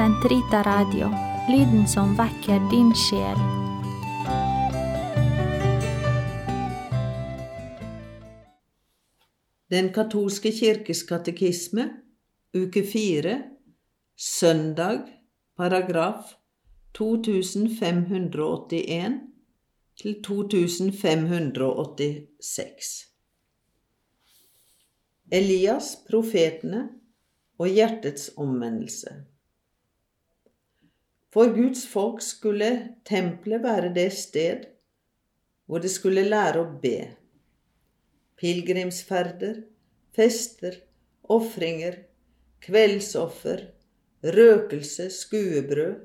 Sentrita Radio, lyden som vekker din sjel. Den katolske kirkes katekisme, uke fire, søndag, paragraf 2581 til 2586. Elias, profetene og hjertets omvendelse. For Guds folk skulle tempelet være det sted hvor de skulle lære å be. Pilegrimsferder, fester, ofringer, kveldsoffer, røkelse, skuebrød,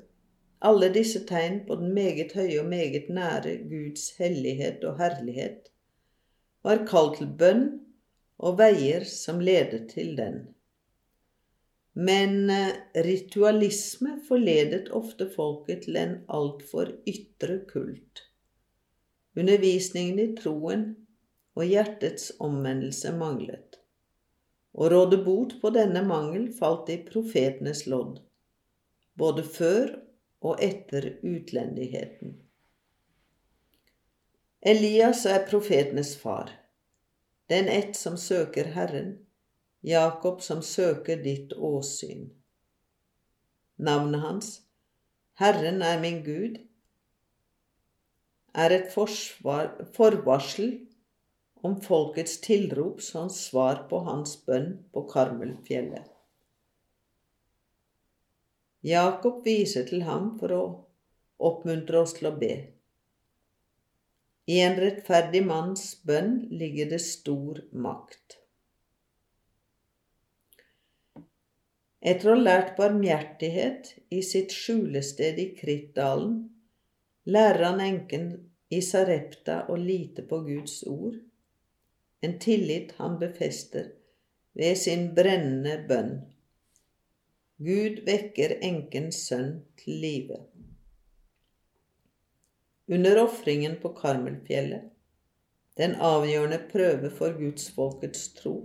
alle disse tegn på den meget høye og meget nære Guds hellighet og herlighet, var kalt til bønn og veier som ledet til den. Men eh, ritualisme forledet ofte folket til en altfor ytre kult. Undervisningen i troen og hjertets omvendelse manglet. Å råde bot på denne mangel falt i profetenes lodd, både før og etter utlendigheten. Elias er profetenes far, den ett som søker Herren, Jakob som søker ditt åsyn. Navnet hans, Herren er min Gud, er et forsvar, forvarsel om folkets tilrop som svar på hans bønn på Karmelfjellet. Jakob viser til ham for å oppmuntre oss til å be. I en rettferdig manns bønn ligger det stor makt. Etter å ha lært barmhjertighet i sitt skjulested i Krittdalen, lærer han enken i Sarepta å lite på Guds ord, en tillit han befester ved sin brennende bønn. Gud vekker enkens sønn til live. Under ofringen på Karmelfjellet, den avgjørende prøve for gudsfolkets tro,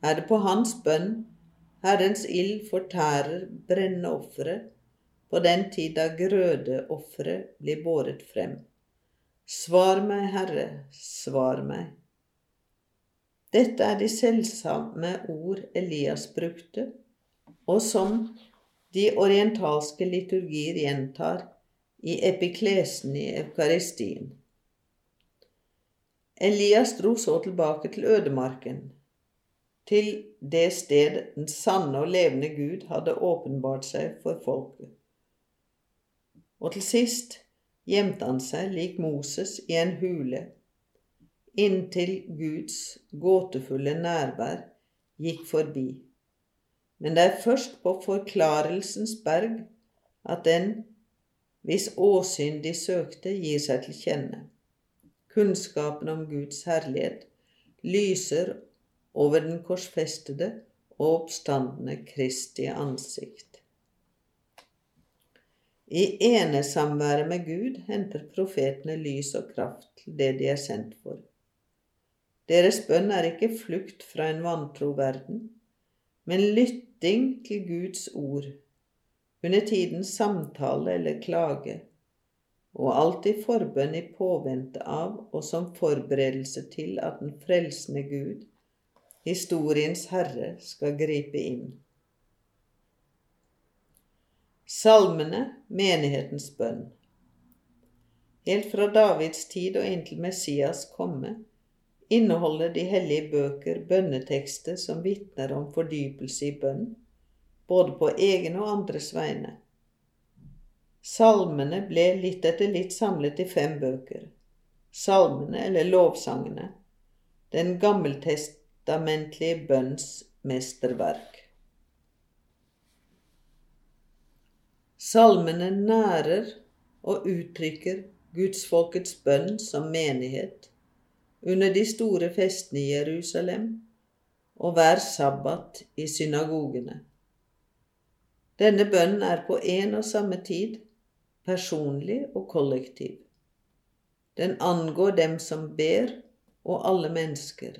er det på hans bønn Herrens ild fortærer brennende ofre på den tid da grødeofre blir båret frem. Svar meg, Herre, svar meg. Dette er de selvsamme ord Elias brukte, og som de orientalske liturgier gjentar i epiklesen i eukaristien. Elias dro så tilbake til ødemarken, til det sted den sanne og levende Gud hadde åpenbart seg for folket. Og til sist gjemte han seg lik Moses i en hule, inntil Guds gåtefulle nærvær gikk forbi. Men det er først på Forklarelsens berg at den hvis åsyn de søkte, gir seg til kjenne. Kunnskapen om Guds herlighet lyser over den korsfestede og oppstandende Kristi ansikt. I enesamværet med Gud henter profetene lys og kraft til det de er sendt for. Deres bønn er ikke flukt fra en vantro verden, men lytting til Guds ord, under tidens samtale eller klage, og alltid forbønn i påvente av og som forberedelse til at den frelsende Gud historiens herre skal gripe inn. Salmene, menighetens bønn. Helt fra Davids tid og inntil Messias komme inneholder de hellige bøker bønnetekster som vitner om fordypelse i bønn, både på egen og andres vegne. Salmene ble litt etter litt samlet i fem bøker. Salmene, eller lovsangene, den gammeltest testamentlige bønns mesterverk. Salmene nærer og uttrykker gudsfolkets bønn som menighet under de store festene i Jerusalem og hver sabbat i synagogene. Denne bønnen er på en og samme tid personlig og kollektiv. Den angår dem som ber, og alle mennesker.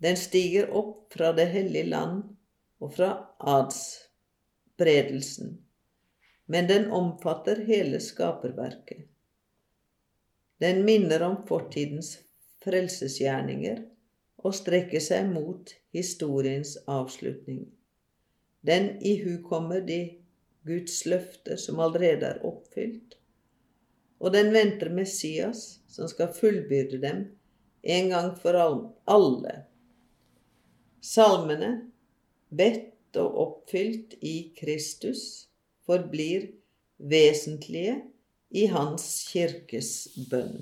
Den stiger opp fra det hellige land og fra adsbredelsen, men den omfatter hele skaperverket. Den minner om fortidens frelsesgjerninger og strekker seg mot historiens avslutning. Den ihukommer de Guds løfter som allerede er oppfylt, og den venter Messias, som skal fullbyrde dem en gang for alle. Salmene, bedt og oppfylt i Kristus, forblir vesentlige i Hans kirkes bønn.